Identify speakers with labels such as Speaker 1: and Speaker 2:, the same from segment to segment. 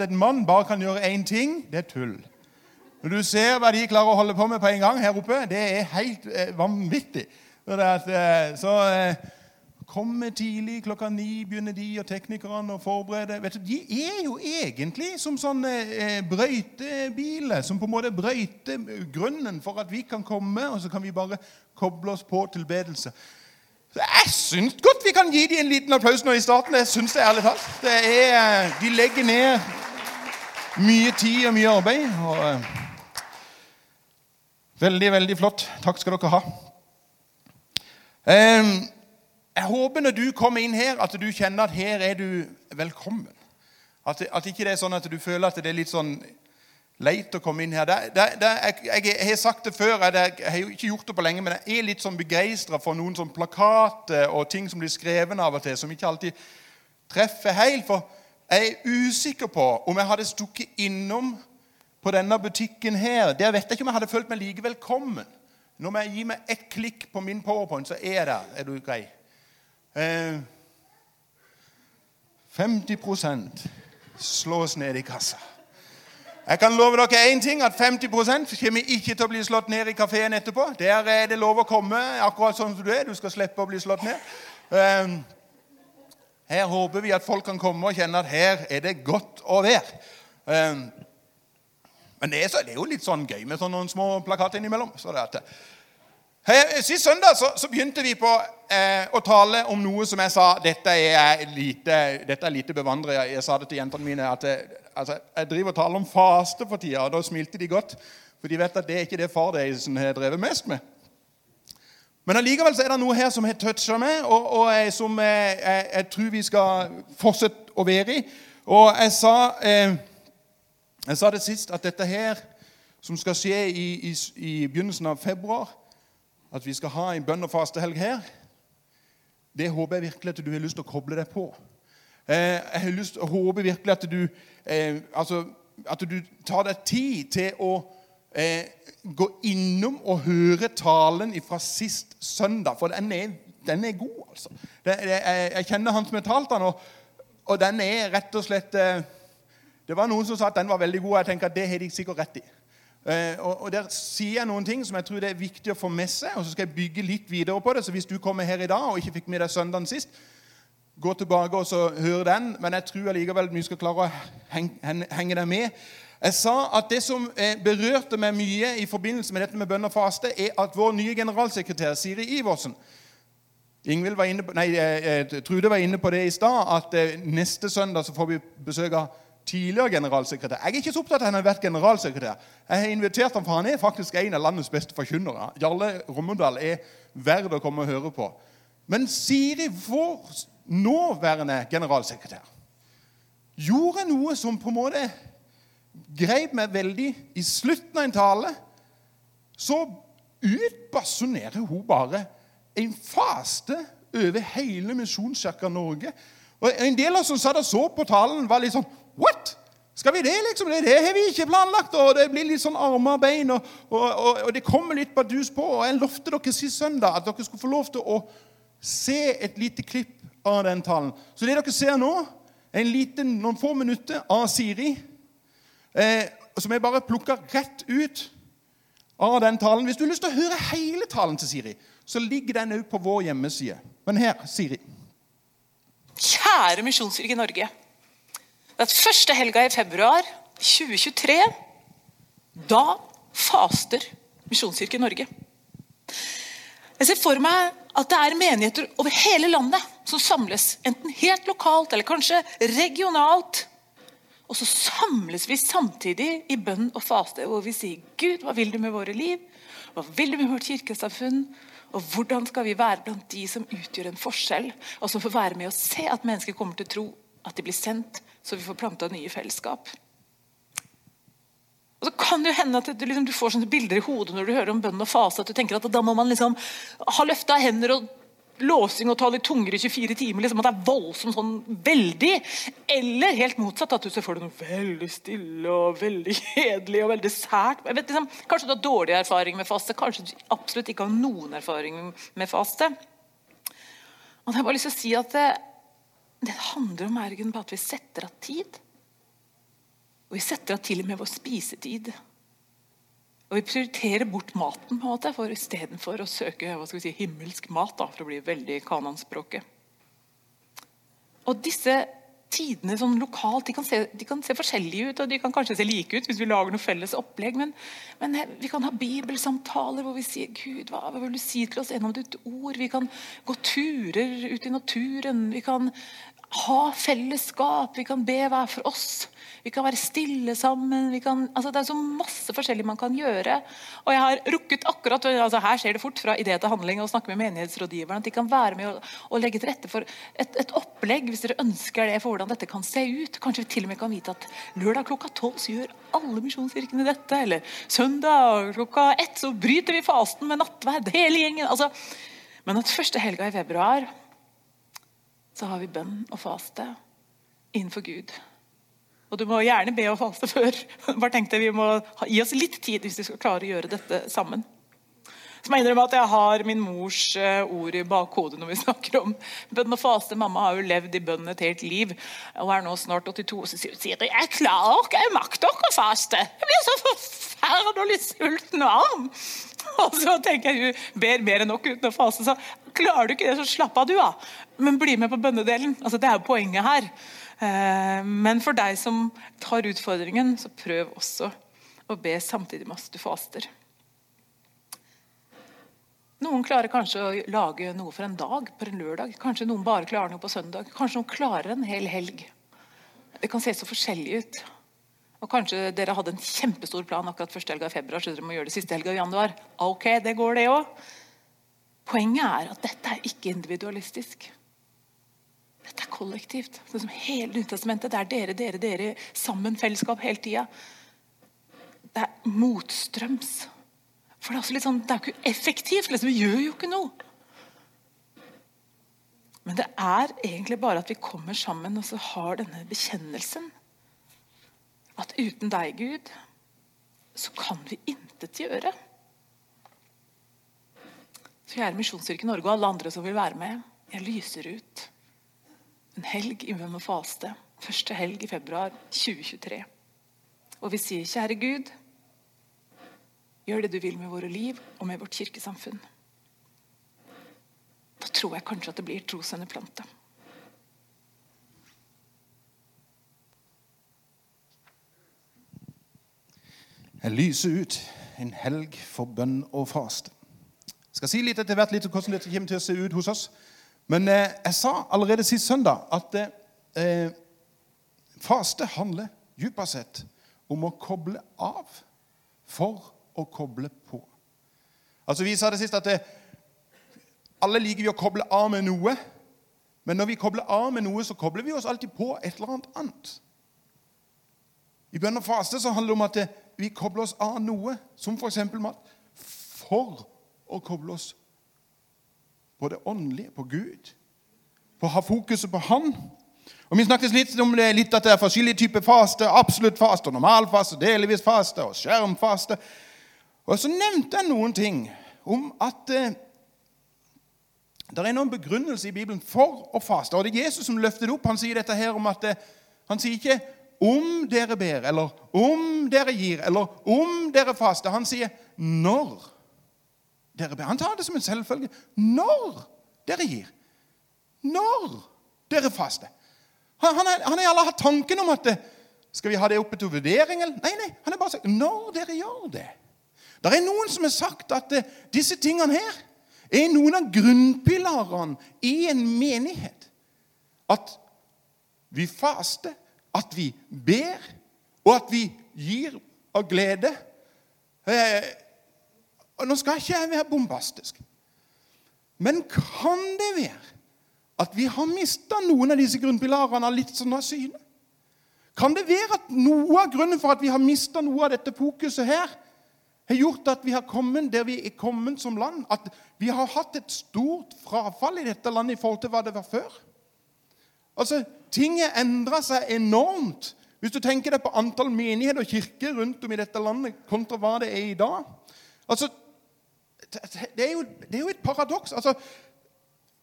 Speaker 1: at en mann bare kan gjøre én ting, det er tull. Når du ser hva de klarer å holde på med på en gang her oppe, det er helt eh, vanvittig. Så, at, eh, så eh, Komme tidlig, klokka ni begynner de og teknikerne å forberede. Vet du, De er jo egentlig som sånne eh, brøytebiler, som på en måte brøyter grunnen for at vi kan komme, og så kan vi bare koble oss på tilbedelse. Så Jeg syns godt vi kan gi dem en liten applaus nå i starten. Jeg synes det ærlig talt. Det er, de legger ned mye tid og mye arbeid. og... eh, Veldig, veldig flott. Takk skal dere ha. Ehm, jeg håper når du kommer inn her, at du kjenner at her er du velkommen. At, at ikke det er sånn at du føler at det er litt sånn leit å komme inn her. Det, det, det, jeg, jeg har sagt det før, jeg, jeg har ikke gjort det på lenge, men jeg er litt sånn begeistra for noen sånn plakater og ting som blir skrevet av og til, som ikke alltid treffer helt. For jeg er usikker på om jeg hadde stukket innom på denne butikken her. Der vet jeg ikke om jeg hadde følt meg like velkommen. Nå må jeg gi meg ett klikk på min powerpoint, så er jeg der. Er du grei? Eh, 50% slås ned i kassa. Jeg kan love dere én ting, at 50% kommer ikke til å bli slått ned i kafeen etterpå. Der er det lov å komme akkurat sånn som du er. Du skal slippe å bli slått ned. Eh, her håper vi at folk kan komme og kjenne at her er det godt å være. Eh, men det er, så, det er jo litt sånn gøy med sånne små plakater innimellom. Så det at, Sist søndag så, så begynte vi på eh, å tale om noe som jeg sa dette er lite, dette er lite bevandret. Jeg, jeg sa det til jentene mine at eh, altså, jeg driver og taler om faste for tida. Og da smilte de godt, for de vet at det er ikke det far Deisen har drevet mest med. Men allikevel er det noe her som har toucha meg, og, og som jeg, jeg, jeg tror vi skal fortsette å være i. Og jeg sa, eh, jeg sa det sist, at dette her, som skal skje i, i, i begynnelsen av februar, at vi skal ha en bønn- og fastehelg her, det håper jeg virkelig at du har lyst til å koble deg på. Eh, jeg har lyst, håper virkelig at du, eh, altså, at du tar deg tid til å eh, gå innom og høre talen fra sist søndag. For den er, den er god, altså. Det, det, jeg, jeg kjenner han som har talt den, og, og den er rett og slett eh, Det var noen som sa at den var veldig god, og jeg tenker at det har de sikkert rett i. Eh, og, og Der sier jeg noen ting som jeg tror det er viktig å få med seg, og så skal jeg bygge litt videre på det. Så hvis du kommer her i dag og ikke fikk med deg søndagen sist, gå tilbake og så hør den. Men jeg tror allikevel vi skal klare å henge, henge deg med. Jeg sa at det som eh, berørte meg mye i forbindelse med dette med bønn og faste, er at vår nye generalsekretær Siri Iversen var på, nei, eh, eh, Trude var inne på det i stad, at neste søndag så får vi besøk av tidligere generalsekretær. Jeg er ikke så opptatt av at han har vært generalsekretær. Jeg har invitert ham, for han er faktisk en av landets beste forkynnere. Jarle Rommedal er verd å komme og høre på. Men Siri, vår nåværende generalsekretær, gjorde noe som på en måte greip meg veldig i slutten av en tale. Så utbasunerer hun bare en faste over hele Misjonskirka Norge. Og En del av oss som satt og så på talen, var litt sånn What? Skal vi det, liksom? Det, det har vi ikke planlagt. Og det blir litt sånn armer og bein, og, og, og, og det kommer litt bardus på. Og jeg lovte dere sist søndag at dere skulle få lov til å se et lite klipp av den talen. Så det dere ser nå, en liten, noen få minutter av Siri, eh, som jeg bare plukker rett ut av den talen. Hvis du har lyst til å høre hele talen til Siri, så ligger den òg på vår hjemmeside. Men her, Siri.
Speaker 2: Kjære Misjonskirke Norge. Det er første helga i februar 2023. Da faster Misjonskirke Norge. Jeg ser for meg at det er menigheter over hele landet som samles, enten helt lokalt eller kanskje regionalt. Og så samles vi samtidig i bønn og faste, hvor vi sier Gud, hva vil du med våre liv? Hva vil du med vårt kirkesamfunn? Og hvordan skal vi være blant de som utgjør en forskjell, og som får være med og se at mennesker kommer til å tro at de blir sendt, så vi får planta nye fellesskap? Og så kan det jo hende at du, liksom, du får sånne bilder i hodet når du hører om bønn og fase, at du tenker at da må man liksom ha løfta hender og låsing og tale tunger i 24 timer. liksom At det er voldsomt sånn veldig. Eller helt motsatt, at du ser for deg noe veldig stille og veldig kjedelig og veldig sært. Vet, liksom, kanskje du har dårlig erfaring med faste, kanskje du absolutt ikke har noen erfaring med faste. Og jeg har bare lyst til å si at det, det handler om ergen på at vi setter av tid. Og vi setter av til og med vår spisetid. Og vi prioriterer bort maten på en måte, for istedenfor å søke hva skal vi si, himmelsk mat. Da, for å bli veldig kananspråket. Og disse tidene sånn lokalt de kan, se, de kan, se, forskjellige ut, og de kan kanskje se like ut hvis vi lager noe felles opplegg. Men, men vi kan ha bibelsamtaler hvor vi sier Gud, hva, vil du si til oss gjennom ditt ord? Vi kan gå turer ut i naturen. Vi kan ha fellesskap. Vi kan be hver for oss. Vi kan være stille sammen. Kan, altså det er så masse forskjellig man kan gjøre. Og jeg har rukket akkurat, altså Her skjer det fort fra idé til handling å snakke med menighetsrådgiverne. At de kan være med og, og legge til rette for et, et, opplegg hvis dere ønsker det, for hvordan dette kan se ut. Kanskje vi til og med kan vite at lørdag klokka tolv så gjør alle misjonskirkene dette. Eller søndag klokka ett så bryter vi fasten med nattverd. Hele gjengen. altså men at første helga i februar så har vi bønn og faste innenfor Gud. Og du må gjerne be og faste før. Bare tenkte Vi må gi oss litt tid hvis vi skal klare å gjøre dette sammen. Så må jeg innrømme at jeg har min mors eh, ord i bakhodet når vi snakker om bønn og faste. Mamma har jo levd i bønn et helt liv og er nå snart 82. Og så sier hun Siri, jeg klarer ikke, jeg makter ikke å faste. Jeg blir så forferdelig sulten og arm. Og så tenker jeg hun ber mer enn nok uten å faste. Så klarer du ikke det, så slapp av, du, da. Men bli med på bønnedelen. Altså, det er jo poenget her. Eh, men for deg som tar utfordringen, så prøv også å be samtidig med at du faster. Noen klarer kanskje å lage noe for en dag på en lørdag. Kanskje noen bare klarer noe på søndag. Kanskje noen klarer en hel helg. Det kan se så forskjellig ut. Og Kanskje dere hadde en kjempestor plan akkurat første helga i februar, så dere må gjøre det siste helga i januar. Ok, det går det òg. Poenget er at dette er ikke individualistisk. Dette er kollektivt. Sånn som hele Nytestamentet. Det er dere, dere, dere sammen, fellesskap hele tida. Det er motstrøms. For det er, også litt sånn, det er ikke effektivt. Liksom. Vi gjør jo ikke noe. Men det er egentlig bare at vi kommer sammen og så har denne bekjennelsen. At uten deg, Gud, så kan vi intet gjøre. Så kjære Misjonskirke Norge og alle andre som vil være med, jeg lyser ut en helg i og faste. Første helg i februar 2023. Og vi sier, kjære Gud, gjør det du vil med våre liv og med vårt kirkesamfunn. Da tror jeg kanskje at det blir trosendeplante.
Speaker 1: Jeg lyser ut en helg for bønn og faste. Jeg skal si litt etter hvert litt hvordan dette kommer til å se ut hos oss. Men eh, jeg sa allerede sist søndag at eh, faste handler dypest sett om å koble av for å koble på. Altså Vi sa det sist at eh, alle liker vi å koble av med noe. Men når vi kobler av med noe, så kobler vi oss alltid på et eller annet annet. I bønn og faste så handler det om at det, vi kobler oss av noe, som f.eks. mat, for å koble oss på det åndelige, på Gud. På å ha fokuset på Han. Og Vi snakket litt om det, litt at det er forskjellige typer faste. Absolutt faste, normalfaste, delvis faste og skjermfaste. Og så nevnte jeg noen ting om at eh, det er noen begrunnelse i Bibelen for å faste. Og det er Jesus som løfter det opp. Han sier dette her om at eh, han sier ikke 'om dere ber', eller 'om dere gir', eller 'om dere faster'. Han sier 'når' dere ber. Han tar det som en selvfølge. Når dere gir. Når dere faster. Han, har aldri hatt tanken om at skal vi ha det oppe til vurdering. Nei, nei, han har bare sagt når dere gjør det. Det er noen som har sagt at uh, disse tingene her er noen av grunnpilarene i en menighet. At vi faster, at vi ber, og at vi gir av glede. Eh, og Nå skal ikke jeg være bombastisk, men kan det være at vi har mista noen av disse grunnpilarene litt sånn av syne? Kan det være at noe av grunnen for at vi har mista noe av dette fokuset her, har gjort at vi har kommet der vi er kommet som land? At vi har hatt et stort frafall i dette landet i forhold til hva det var før? Altså, Ting har endra seg enormt. Hvis du tenker deg på antall menigheter og kirker rundt om i dette landet kontra hva det er i dag. Altså, det er jo, det er jo et paradoks. Altså,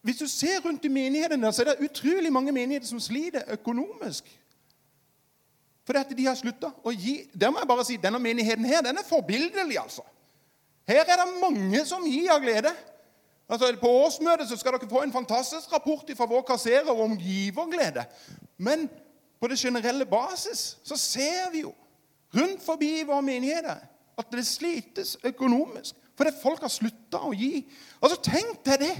Speaker 1: hvis du ser rundt i menighetene, så er det utrolig mange menigheter som sliter økonomisk. Fordi at de har slutta å gi. Der må jeg bare si, Denne menigheten her, den er forbildelig, altså. Her er det mange som gir av glede. Altså, På årsmøtet så skal dere få en fantastisk rapport fra vår kasserer om giverglede. Men på det generelle basis så ser vi jo rundt forbi i våre menigheter at det slites økonomisk fordi folk har slutta å gi. Altså, Tenk deg det!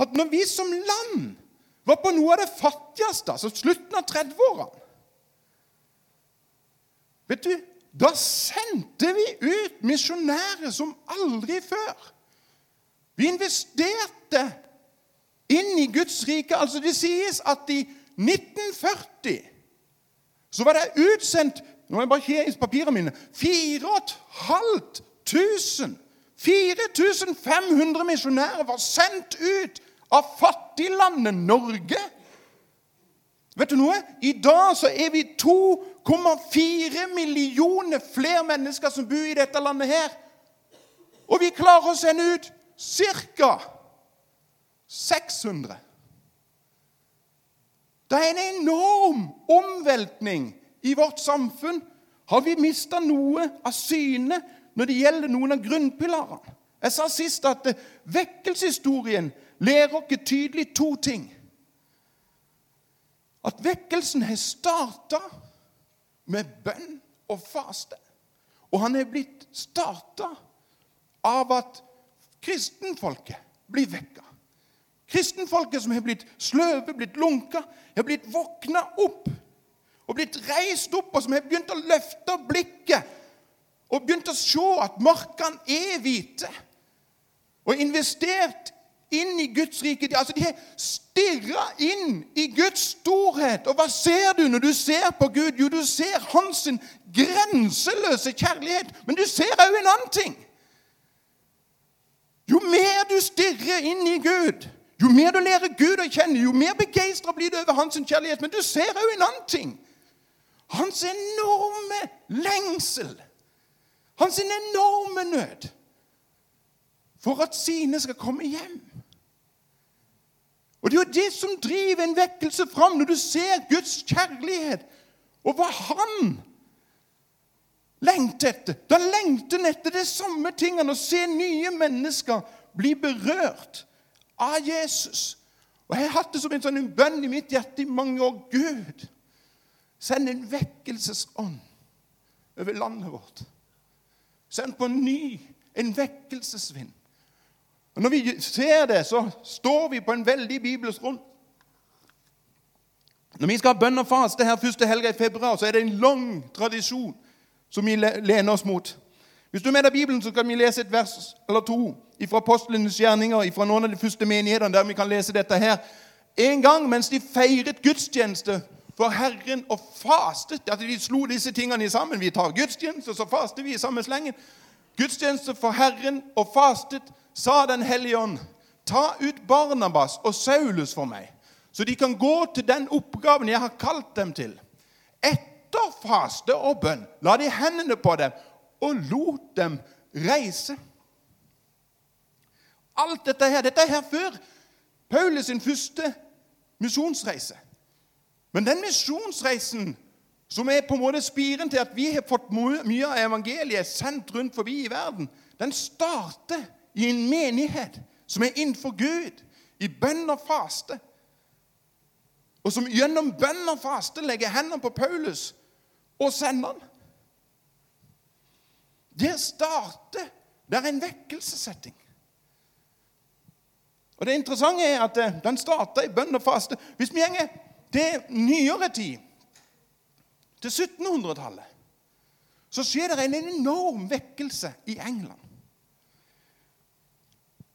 Speaker 1: At når vi som land var på noe av det fattigste, altså slutten av 30-årene Vet du, Da sendte vi ut misjonærer som aldri før. Vi investerte inn i Guds rike. Altså Det sies at i 1940 så var det utsendt nå må jeg bare kje i papirene mine 4500 4500 misjonærer var sendt ut av fattiglandet Norge. Vet du noe? I dag så er vi 2,4 millioner flere mennesker som bor i dette landet her. Og vi klarer å sende ut ca. 600. Det er en enorm omveltning i vårt samfunn. Har vi mista noe av syne når det gjelder noen av grunnpilarene? Jeg sa sist at vekkelseshistorien lærer oss tydelig to ting. At vekkelsen har starta med bønn og faste. Og han er blitt starta av at kristenfolket blir vekka. Kristenfolket som har blitt sløve, blitt lunka, har blitt våkna opp og blitt reist opp, og som har begynt å løfte blikket og begynt å se at markene er hvite, og investert inn i Guds rike. Altså, De har stirra inn i Guds storhet. Og hva ser du når du ser på Gud? Jo, du ser hans grenseløse kjærlighet. Men du ser òg en annen ting. Jo mer du stirrer inn i Gud, jo mer du lærer Gud å kjenne, jo mer begeistra blir du over hans kjærlighet. Men du ser òg en annen ting. Hans enorme lengsel. Hans enorme nød for at sine skal komme hjem. Og Det er jo det som driver en vekkelse fram, når du ser Guds kjærlighet og hva Han lengter etter. Da lengter han etter de samme tingene, å se nye mennesker bli berørt av Jesus. Og Jeg har hatt det som en sånn bønn i mitt hjerte i mange år. Gud, send en vekkelsesånd over landet vårt. Send på ny en vekkelsesvind. Og Når vi ser det, så står vi på en veldig bibelsk grunn. Når vi skal ha bønn og faste her første helga i februar, så er det en lang tradisjon som vi lener oss mot. Hvis du er med deg Bibelen, så kan vi lese et vers eller to fra apostlenes gjerninger, fra noen av de første menighetene der vi kan lese dette her. En gang mens de feiret gudstjeneste for Herren og fastet At de slo disse tingene sammen. Vi tar gudstjeneste, så faster vi i samme slengen. Gudstjeneste for Herren og fastet sa Den hellige ånd, ta ut Barnabas og Saulus for meg, så de kan gå til den oppgaven jeg har kalt dem til. Etter faste og bønn la de hendene på dem og lot dem reise. Alt dette her dette er her før Paulus sin første misjonsreise. Men den misjonsreisen som er på en måte spiren til at vi har fått mye av evangeliet sendt rundt forbi i verden, den starter i en menighet som er innenfor Gud, i bønn og faste. Og som gjennom bønn og faste legger hendene på Paulus og sende den. Der starter det er en vekkelsessetting. Og Det interessante er at eh, den starter i bønn og faste. Hvis vi gjenger til nyere tid, til 1700-tallet, så skjer det en enorm vekkelse i England.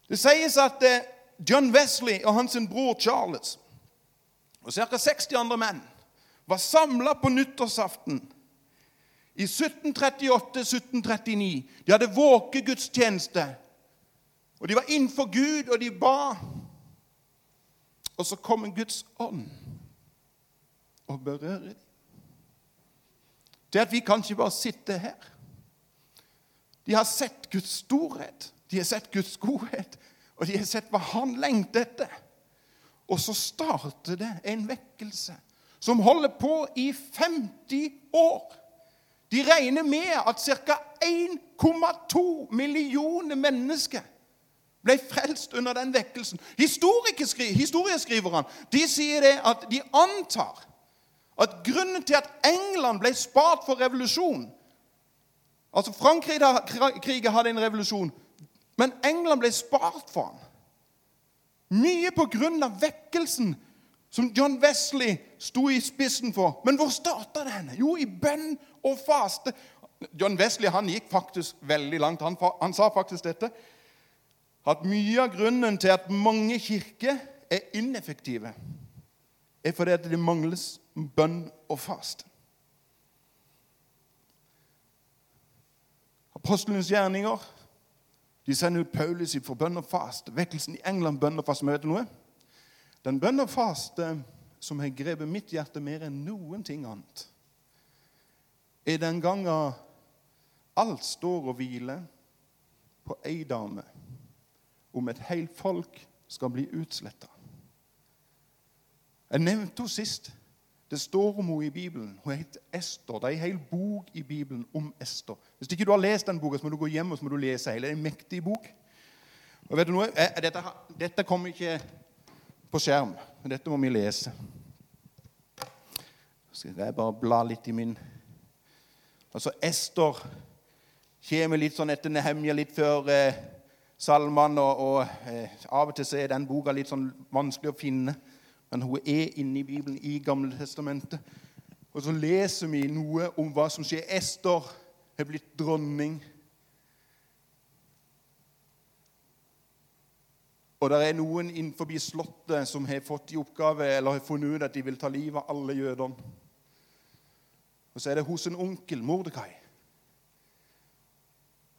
Speaker 1: Det sies at eh, John Wesley og hans bror Charles og ca. 60 andre menn var samla på nyttårsaften i 1738-1739. De hadde våkegudstjeneste, og de var innenfor Gud, og de ba. Og så kom en Guds ånd og berører dem. Det at vi kan ikke bare sitte her. De har sett Guds storhet. De har sett Guds godhet, og de har sett hva han lengter etter. Og så starter det en vekkelse som holder på i 50 år. De regner med at ca. 1,2 millioner mennesker ble frelst under den vekkelsen. Historieskriverne de sier det at de antar at grunnen til at England ble spart for revolusjon Altså Frankrike hadde en revolusjon, men England ble spart for den. Mye på grunn av vekkelsen som John Wesley sto i spissen for. Men hvor starta henne? Jo, i bønn og faste. John Wesley han gikk faktisk veldig langt. Han, han sa faktisk dette at mye av grunnen til at mange kirker er ineffektive, er fordi at det mangles bønn og fast. Apostlenes gjerninger de sender ut Paulus for bønn og fast. Vekkelsen i England, bønn og fast. Du noe? Den bønn og faste som har grepet mitt hjerte mer enn noen ting annet, er den gangen alt står og hviler på ei dame om et helt folk skal bli utsletta. Jeg nevnte henne sist. Det står om henne i Bibelen. Hun heter Ester. Det er en hel bok i Bibelen om Ester. Hvis ikke du har lest den boka, må du gå hjem og så må du lese hele. Det er en mektig bok. Og vet du noe? Dette, dette kommer ikke på skjerm. Dette må vi lese. Skal jeg bare bla litt i min Altså, Ester kommer litt sånn etter Nehemja, litt før eh, salmene, og, og eh, av og til så er den boka litt sånn vanskelig å finne. Men hun er inne i Bibelen, i Gamle Testamentet. Og så leser vi noe om hva som skjer. Ester har blitt dronning. Og det er noen innenfor slottet som har fått i oppgave, eller har funnet ut at de vil ta livet av alle jødene. Og så er det hos en onkel, Mordekai,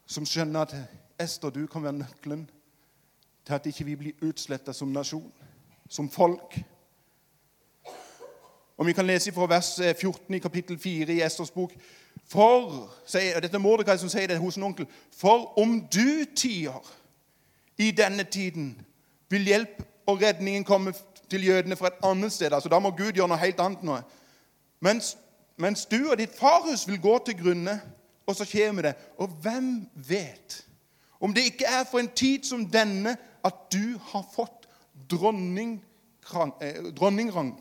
Speaker 1: som skjønner at Ester, du kan være nøkkelen til at ikke vi blir utsletta som nasjon, som folk. Og Vi kan lese fra vers 14 i kapittel 4 i Esters bok. For, sier, Dette er Mordekai som sier det hos en onkel. For om du tier i denne tiden, vil hjelp og redningen komme til jødene fra et annet sted. Altså, Da må Gud gjøre noe helt annet nå. Mens, mens du og ditt farhus vil gå til grunne, og så kommer det. Og hvem vet om det ikke er for en tid som denne at du har fått dronning, eh, dronningrang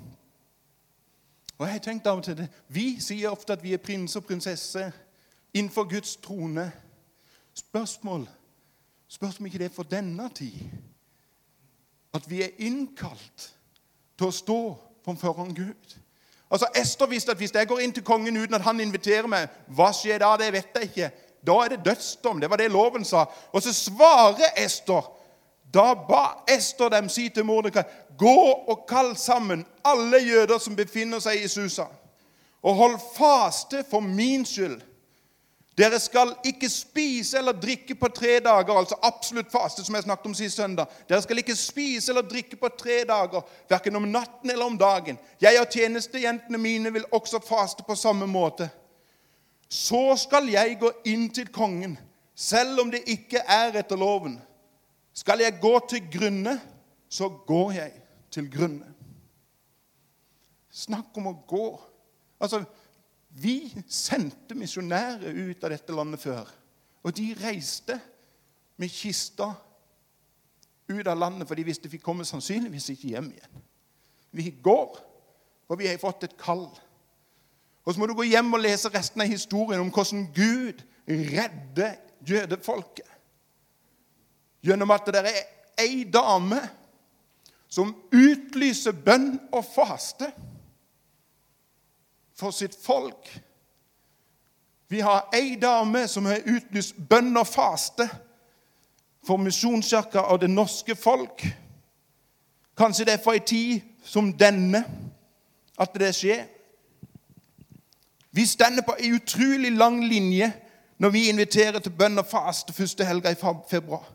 Speaker 1: og jeg har tenkt av og til det. Vi sier ofte at vi er prins og prinsesse innenfor Guds trone. Spørsmål Spørs om ikke det er for denne tid at vi er innkalt til å stå foran Gud. Altså, Ester visste at hvis jeg går inn til kongen uten at han inviterer meg, hva skjer da? Det vet jeg ikke. Da er det dødsdom. Det var det loven sa. Og så svarer Ester. Da ba Ester dem si til Mordekai Gå og kall sammen alle jøder som befinner seg i Susa, og hold faste for min skyld. Dere skal ikke spise eller drikke på tre dager, altså absolutt faste, som jeg snakket om sist søndag. Dere skal ikke spise eller drikke på tre dager, verken om natten eller om dagen. Jeg og tjenestejentene mine vil også faste på samme måte. Så skal jeg gå inn til kongen, selv om det ikke er etter loven. Skal jeg gå til grunne, så går jeg til grunne. Snakk om å gå. Altså, Vi sendte misjonærer ut av dette landet før. Og de reiste med kista ut av landet, for de visste vi kommer sannsynligvis ikke hjem igjen. Vi går, for vi har fått et kall. Og Så må du gå hjem og lese resten av historien om hvordan Gud redder jødefolket. Gjennom at det er ei dame som utlyser bønn og faste for sitt folk. Vi har ei dame som har utlyst bønn og faste for Misjonskirka og det norske folk. Kanskje det er for ei tid som denne at det skjer. Vi stender på ei utrolig lang linje når vi inviterer til bønn og faste første helga i februar.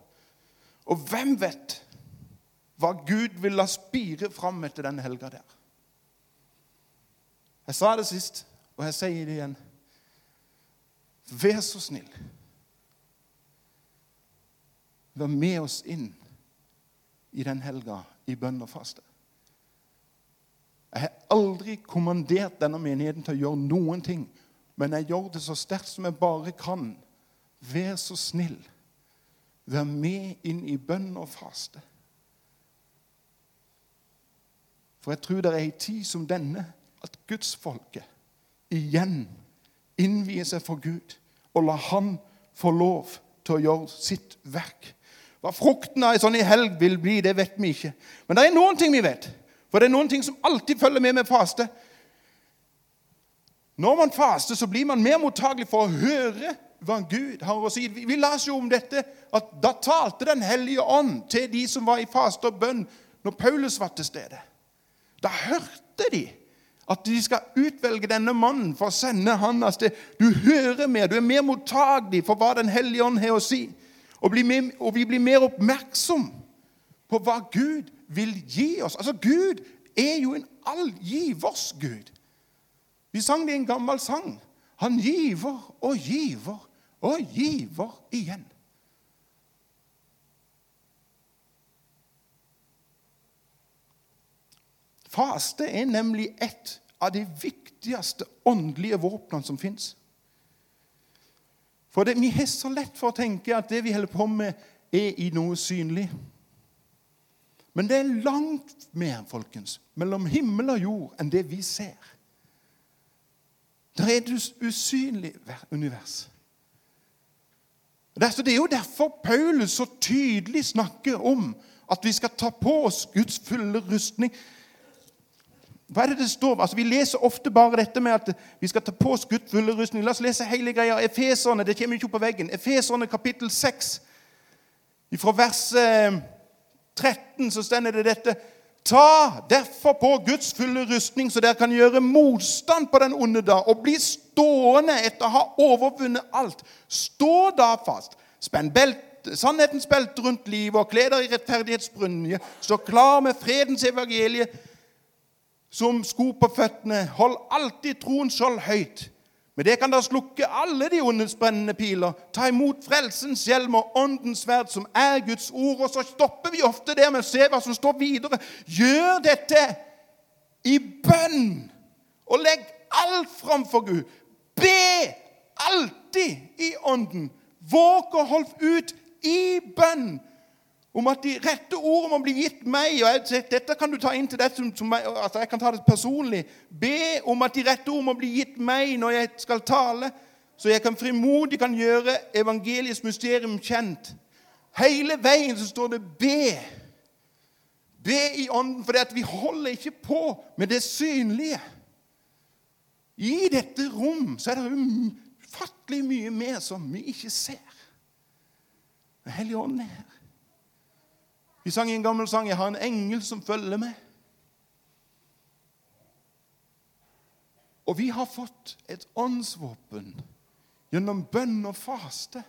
Speaker 1: Og hvem vet hva Gud vil la spire fram etter denne helga der. Jeg sa det sist, og jeg sier det igjen. Vær så snill. Vær med oss inn i den helga i bønn og faste. Jeg har aldri kommandert denne menigheten til å gjøre noen ting, men jeg gjør det så sterkt som jeg bare kan. Vær så snill. Vær med inn i bønn og faste. For jeg tror det er en tid som denne at gudsfolket igjen innvier seg for Gud og la Han få lov til å gjøre sitt verk. Hva frukten av en sånn helg vil bli, det vet vi ikke. Men det er noen ting vi vet. For det er noen ting som alltid følger med med faste. Når man faster, så blir man mer mottagelig for å høre hva Gud har å si. Vi leser jo om dette at da talte Den hellige ånd til de som var i faste og bønn når Paulus var til stede. Da hørte de at de skal utvelge denne mannen for å sende han av sted. Du hører mer, du er mer mottagelig for hva Den hellige ånd har å si. Og, mer, og vi blir mer oppmerksom på hva Gud vil gi oss. Altså, Gud er jo en allgivers Gud. Vi sang det i en gammel sang. Han giver og giver og giver igjen. Faste er nemlig et av de viktigste åndelige våpnene som fins. For det, Vi har så lett for å tenke at det vi holder på med, er i noe synlig. Men det er langt mer folkens, mellom himmel og jord enn det vi ser. Det er et usynlig univers. Det er jo derfor Paulus så tydelig snakker om at vi skal ta på oss Guds fulle rustning. Hva er det det står? Altså, Vi leser ofte bare dette med at vi skal ta på oss Guds fulle rustning. La oss lese hele greia. Efeserne, det kommer ikke opp på veggen. Efeserne kapittel 6. Fra vers 13 eh, så stender det dette. Ta derfor på Guds fulle rustning, så dere kan gjøre motstand på den onde dag, og bli stående etter å ha overvunnet alt. Stå da fast. Spenn belt, sannhetens belte rundt livet og kle dere i rettferdighetsbrynje. Stå klar med fredens evangelie som sko på føttene. Hold alltid troens skjold høyt. Med det kan dere slukke alle de ondes brennende piler. Ta imot frelsens hjelm og åndens sverd, som er Guds ord. Og så stopper vi ofte der å se hva som står videre. Gjør dette i bønn, og legg alt framfor Gud. Be alltid i ånden. Våg å holde ut i bønn om at de rette ordene må bli gitt meg. og jeg, Dette kan du ta inn til deg som, som altså jeg kan ta det personlig. Be om at de rette ordene må bli gitt meg når jeg skal tale, så jeg kan frimodig kan gjøre evangeliets mysterium kjent. Hele veien så står det be'. Be i ånden, for vi holder ikke på med det synlige. I dette rom så er det ufattelig mye mer som vi ikke ser. Den hellige ånd er her. Vi sang i en gammel sang 'Jeg har en engel som følger med'. Og vi har fått et åndsvåpen gjennom bønn og faste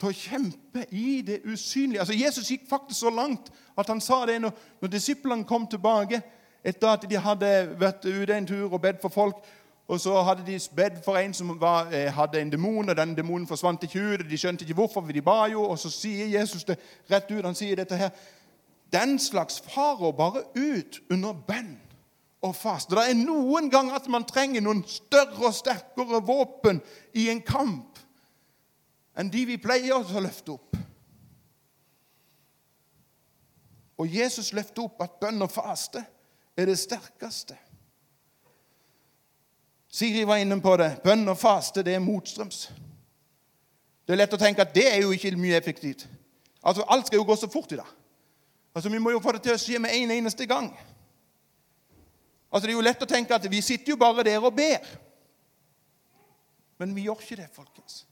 Speaker 1: til å kjempe i det usynlige. Altså Jesus gikk faktisk så langt at han sa det når, når disiplene kom tilbake etter at de hadde vært ute en tur og bedt for folk. Og så hadde de bedt for en som var, eh, hadde en demon, og den demonen forsvant ikke ut. og De skjønte ikke hvorfor, for de ba jo. Og så sier Jesus det rett ut. Han sier dette her. Den slags farer bare ut under bønn og fast. Det er noen ganger at man trenger noen større og sterkere våpen i en kamp enn de vi pleier å løfte opp. Og Jesus løfter opp at bønn og faste er det sterkeste. Siri var inne på det. Bønn og faste, det er motstrøms. Det er lett å tenke at det er jo ikke mye effektivt. Altså, Alt skal jo gå så fort i dag. Altså, Vi må jo få det til å skje med en eneste gang. Altså, Det er jo lett å tenke at vi sitter jo bare der og ber. Men vi gjør ikke det, folkens.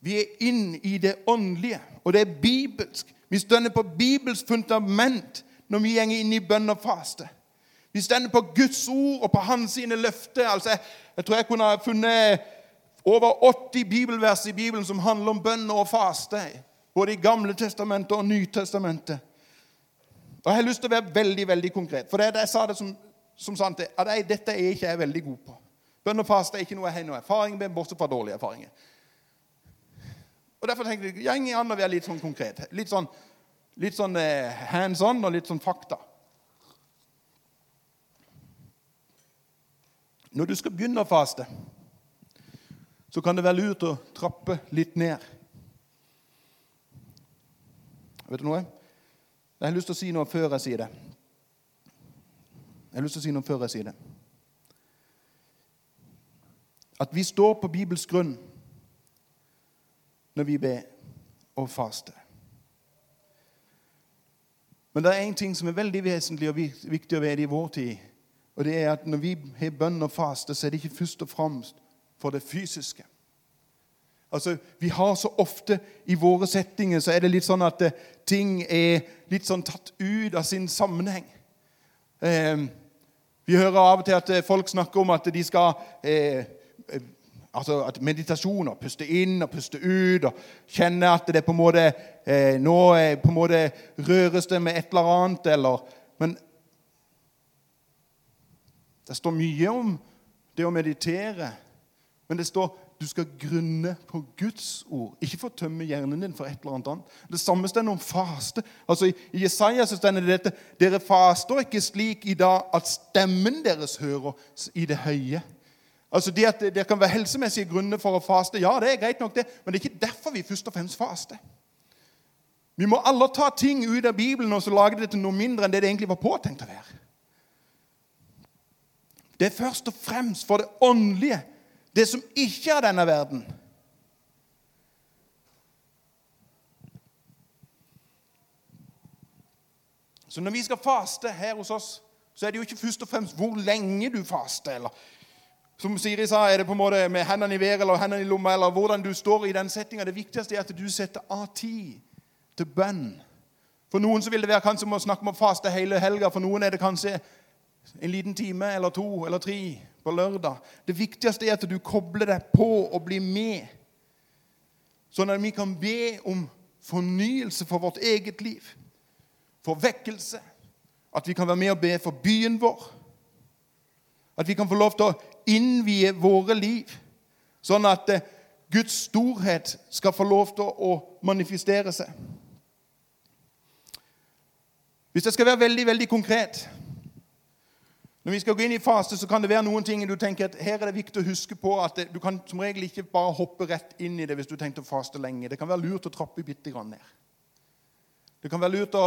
Speaker 1: Vi er inn i det åndelige, og det er bibelsk. Vi stønner på Bibels fundament når vi går inn i bønn og faste. Vi stender på Guds ord og på hans sine løfter. Altså, jeg, jeg, tror jeg kunne ha funnet over 80 bibelvers i Bibelen som handler om bønn og faste. Både i Gamle testamentet og Nytestamentet. Og Jeg har lyst til å være veldig veldig konkret. For det, jeg sa det som, som sant, at jeg, dette er ikke jeg veldig god på. Bønn og faste er ikke noe jeg har noe erfaring med, bortsett fra dårlige erfaringer. Og Derfor tenker jeg jeg an å være litt sånn konkret. Litt sånn, litt sånn eh, hands on og litt sånn fakta. Når du skal begynne å faste, så kan det være lurt å trappe litt ned. Vet du noe? Jeg har lyst til å si noe før jeg sier det. Jeg har lyst til å si noe før jeg sier det. At vi står på Bibels grunn når vi ber og faster. Men det er én ting som er veldig vesentlig og viktig å vite i vår tid. Og det er at Når vi har bønn og faste, så er det ikke først og fremst for det fysiske. Altså, Vi har så ofte i våre settinger så er det litt sånn at eh, ting er litt sånn tatt ut av sin sammenheng. Eh, vi hører av og til at eh, folk snakker om at de skal eh, eh, altså at meditasjon og puste inn og puste ut og kjenne at det på en måte eh, Nå på en måte røres det med et eller annet, eller Men det står mye om det å meditere. Men det står du skal grunne på Guds ord. Ikke få tømme hjernen din for et eller annet. Det samme står om faste. Altså, I Jesaja så står det dette Dere faster ikke slik i dag at stemmen deres hører i det høye. Altså det at Det kan være helsemessige grunner for å faste. Ja, det er greit nok, det, men det er ikke derfor vi først og fremst faster. Vi må alle ta ting ut av Bibelen og så lage det til noe mindre enn det det egentlig var påtenkt å være. Det er først og fremst for det åndelige det som ikke er denne verden. Så når vi skal faste her hos oss, så er det jo ikke først og fremst hvor lenge du faster. eller Som Siri sa, er det på en måte med hendene i været eller hendene i lomma, eller hvordan du står i den settinga. Det viktigste er at du setter av tid til bønn. For noen så vil det være kanskje om å snakke om å faste hele helga. For noen er det kanskje en liten time eller to eller tre på lørdag. Det viktigste er at du kobler deg på og blir med, sånn at vi kan be om fornyelse for vårt eget liv, for vekkelse. At vi kan være med og be for byen vår. At vi kan få lov til å innvie våre liv, sånn at eh, Guds storhet skal få lov til å manifestere seg. Hvis jeg skal være veldig, veldig konkret når vi skal gå inn i fase, så kan det være noen ting du tenker at her er det viktig å huske på at det, du kan som regel ikke bare hoppe rett inn i det hvis du tenkte å faste lenge. Det kan være lurt å trappe bitte grann ned. Det kan være lurt å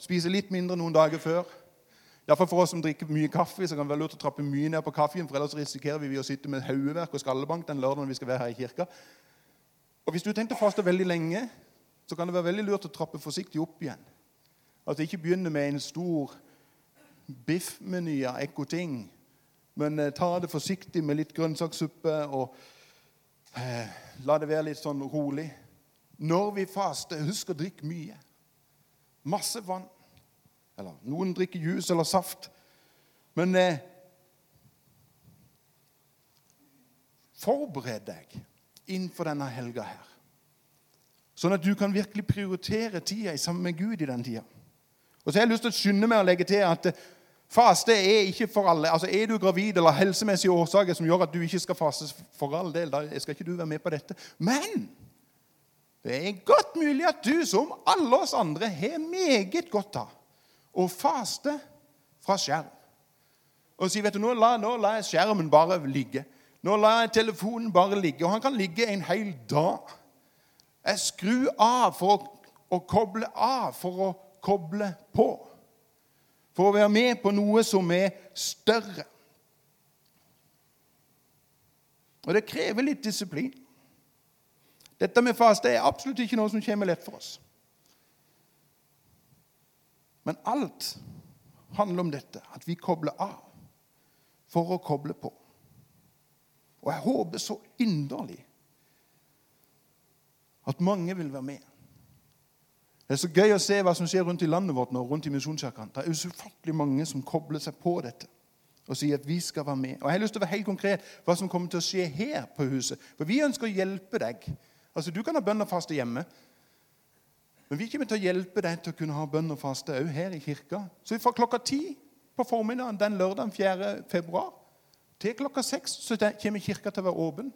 Speaker 1: spise litt mindre noen dager før. Iallfall for oss som drikker mye kaffe, så kan det være lurt å trappe mye ned på kaffen, for ellers risikerer vi å sitte med hodeverk og skallebank den lørdagen vi skal være her i kirka. Og Hvis du tenkte å faste veldig lenge, så kan det være veldig lurt å trappe forsiktig opp igjen. At Altså Ikke begynner med en stor biffmenyer, ekko ting. Men eh, ta det forsiktig med litt grønnsakssuppe og eh, la det være litt sånn rolig. Når vi faster, husk å drikke mye. Masse vann. Eller noen drikker juice eller saft. Men eh, forbered deg innenfor denne helga her. Sånn at du kan virkelig prioritere tida sammen med Gud i den tida. Og så har jeg lyst til å skynde meg å legge til at eh, Faste er ikke for alle. Altså Er du gravid eller helsemessige årsaker som gjør at du ikke skal faste for all del, da skal ikke du være med på dette. Men det er godt mulig at du, som alle oss andre, har meget godt av å faste fra skjerm. Og si vet du, nå la, nå lar jeg skjermen bare ligge. Nå lar jeg telefonen bare ligge. Og han kan ligge en hel dag. Jeg skrur av for å, å koble av for å koble på for å være med på noe som er større. Og det krever litt disiplin. Dette med faste er absolutt ikke noe som kommer lett for oss. Men alt handler om dette, at vi kobler av for å koble på. Og jeg håper så inderlig at mange vil være med. Det er så gøy å se hva som skjer rundt i landet vårt nå, rundt i misjonskirkene. Det er ufattelig mange som kobler seg på dette og sier at vi skal være med. Og Jeg har lyst til å være helt konkret hva som kommer til å skje her på huset. For vi ønsker å hjelpe deg. Altså, Du kan ha bønn og faste hjemme. Men vi kommer til å hjelpe deg til å kunne ha bønn og faste òg her i kirka. Så fra klokka ti på formiddagen den lørdagen 4. februar til klokka seks så kommer kirka til å være åpen.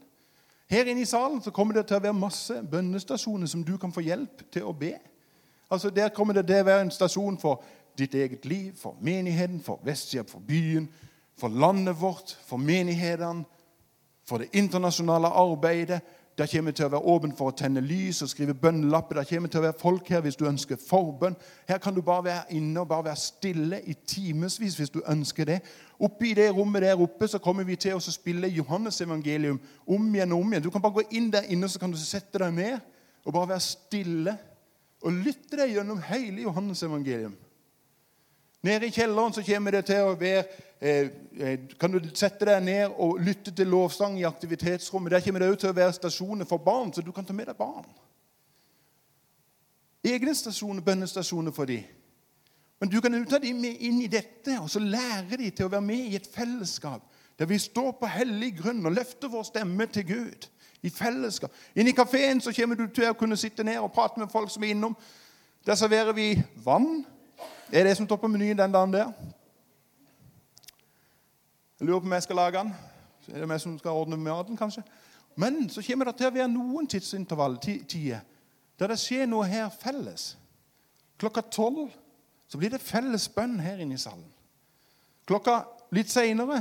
Speaker 1: Her inne i salen så kommer det til å være masse bønnestasjoner som du kan få hjelp til å be. Altså Der kommer det til å være en stasjon for ditt eget liv, for menigheten, for Vesthjelp, for byen, for landet vårt, for menighetene, for det internasjonale arbeidet. Der kommer til å være åpen for å tenne lys og skrive bønnelapper. Der kommer til å være folk her hvis du ønsker forbønn. Her kan du bare være inne og bare være stille i timevis hvis du ønsker det. Oppe i det rommet der oppe så kommer vi til å spille Johannes evangelium om igjen og om igjen. Du kan bare gå inn der inne så kan du sette deg ned og bare være stille og lytte deg gjennom hele Johannes evangelium. Nede i kjelleren så kommer det til å være eh, eh, Kan du sette deg ned og lytte til lovsang i aktivitetsrommet? Der kommer det òg til å være stasjoner for barn, så du kan ta med deg barn. Egne stasjoner, bønnestasjoner for dem. Men du kan ta dem med inn i dette og så lære dem til å være med i et fellesskap der vi står på hellig grunn og løfter vår stemme til Gud. I fellesskap. Inne i kafeen så kommer du til å kunne sitte ned og prate med folk som er innom. Der serverer vi vann det er det som står på menyen den dagen der. Jeg lurer på om jeg skal lage den. Så er det meg som skal ordne maten, kanskje. Men så kommer det til å være noen tidsintervall, tider der det skjer noe her felles. Klokka tolv så blir det felles bønn her inne i salen. Klokka litt seinere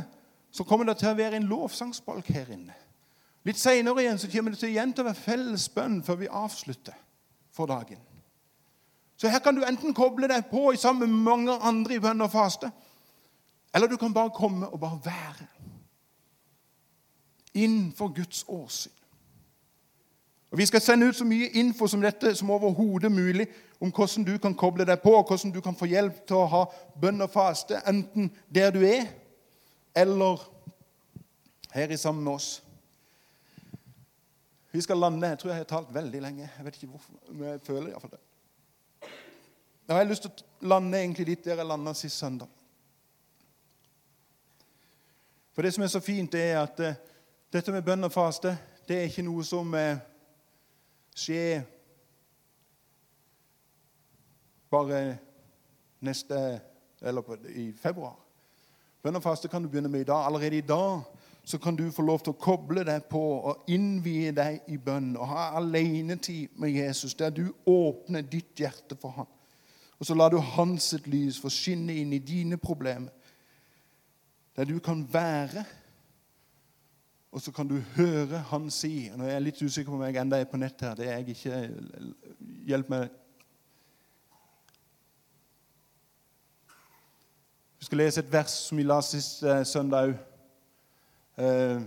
Speaker 1: så kommer det til å være en lovsangsbolk her inne. Litt seinere igjen så kommer det til igjen til å være felles bønn før vi avslutter for dagen. Så her kan du enten koble deg på i sammen med mange andre i bønn og faste, eller du kan bare komme og bare være innenfor Guds åsyn. Og Vi skal sende ut så mye info som dette som overhodet mulig om hvordan du kan koble deg på, og hvordan du kan få hjelp til å ha bønn og faste, enten der du er, eller her i sammen med oss. Vi skal lande. Jeg tror jeg har talt veldig lenge. Jeg vet ikke hvorfor, men jeg føler iallfall det. Jeg har lyst til å lande egentlig litt der jeg landa sist søndag. For det som er så fint, det er at uh, dette med bønn og faste det er ikke noe som uh, skjer bare neste Eller i februar. Bønn og faste kan du begynne med i dag. Allerede i dag så kan du få lov til å koble deg på og innvie deg i bønn og ha alenetid med Jesus, der du åpner ditt hjerte for ham. Og så lar du hans lys få skinne inn i dine problemer. Der du kan være, og så kan du høre han si Nå er jeg litt usikker på om jeg enda er på nett her. Det er jeg ikke. Hjelp meg. Vi skal lese et vers som vi la sist eh, søndag òg. Eh,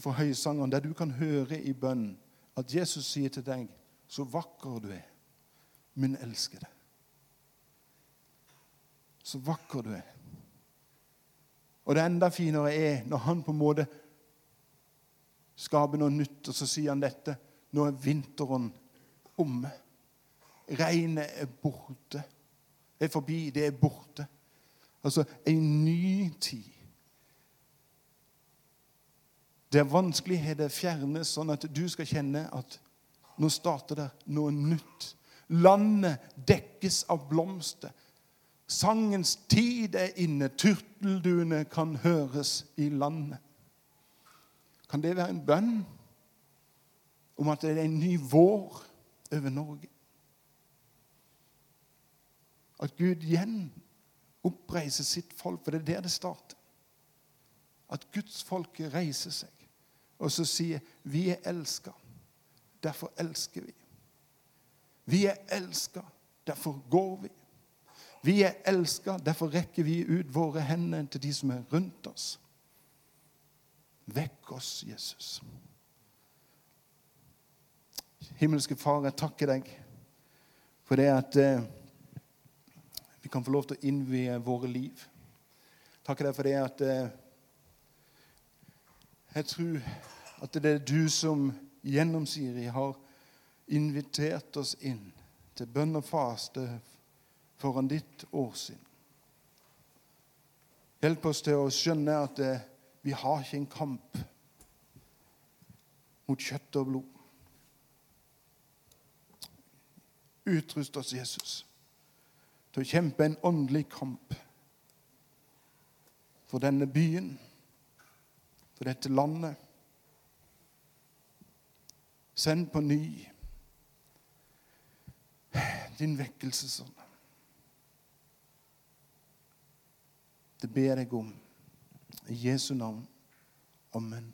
Speaker 1: fra Høysangeren, der du kan høre i bønn at Jesus sier til deg, så vakker du er min elskede. Så vakker du er. Og det enda finere er når han på en måte skaper noe nytt, og så sier han dette Nå er vinteren omme. Regnet er borte. Det er forbi, det er borte. Altså en ny tid. Der vanskeligheter fjernes, sånn at du skal kjenne at nå starter det noe nytt. Landet dekkes av blomster. Sangens tid er inne. Turtelduene kan høres i landet. Kan det være en bønn om at det er en ny vår over Norge? At Gud igjen oppreiser sitt folk, for det er der det starter. At Guds folk reiser seg og så sier 'Vi er elska'. Derfor elsker vi. Vi er elska, derfor går vi. Vi er elska, derfor rekker vi ut våre hender til de som er rundt oss. Vekk oss, Jesus. Himmelske Far, jeg takker deg for det at eh, vi kan få lov til å innvie våre liv. Takker deg for det at eh, jeg tror at det er du som gjennom Siri har invitert oss inn til bønn og faste foran ditt årsinn. Hjelp oss til å skjønne at det, vi har ikke en kamp mot kjøtt og blod. Utrust oss, Jesus, til å kjempe en åndelig kamp for denne byen, for dette landet. Send på ny din vekkelsesånd. Det ber jeg om. I Jesu navn. Amen.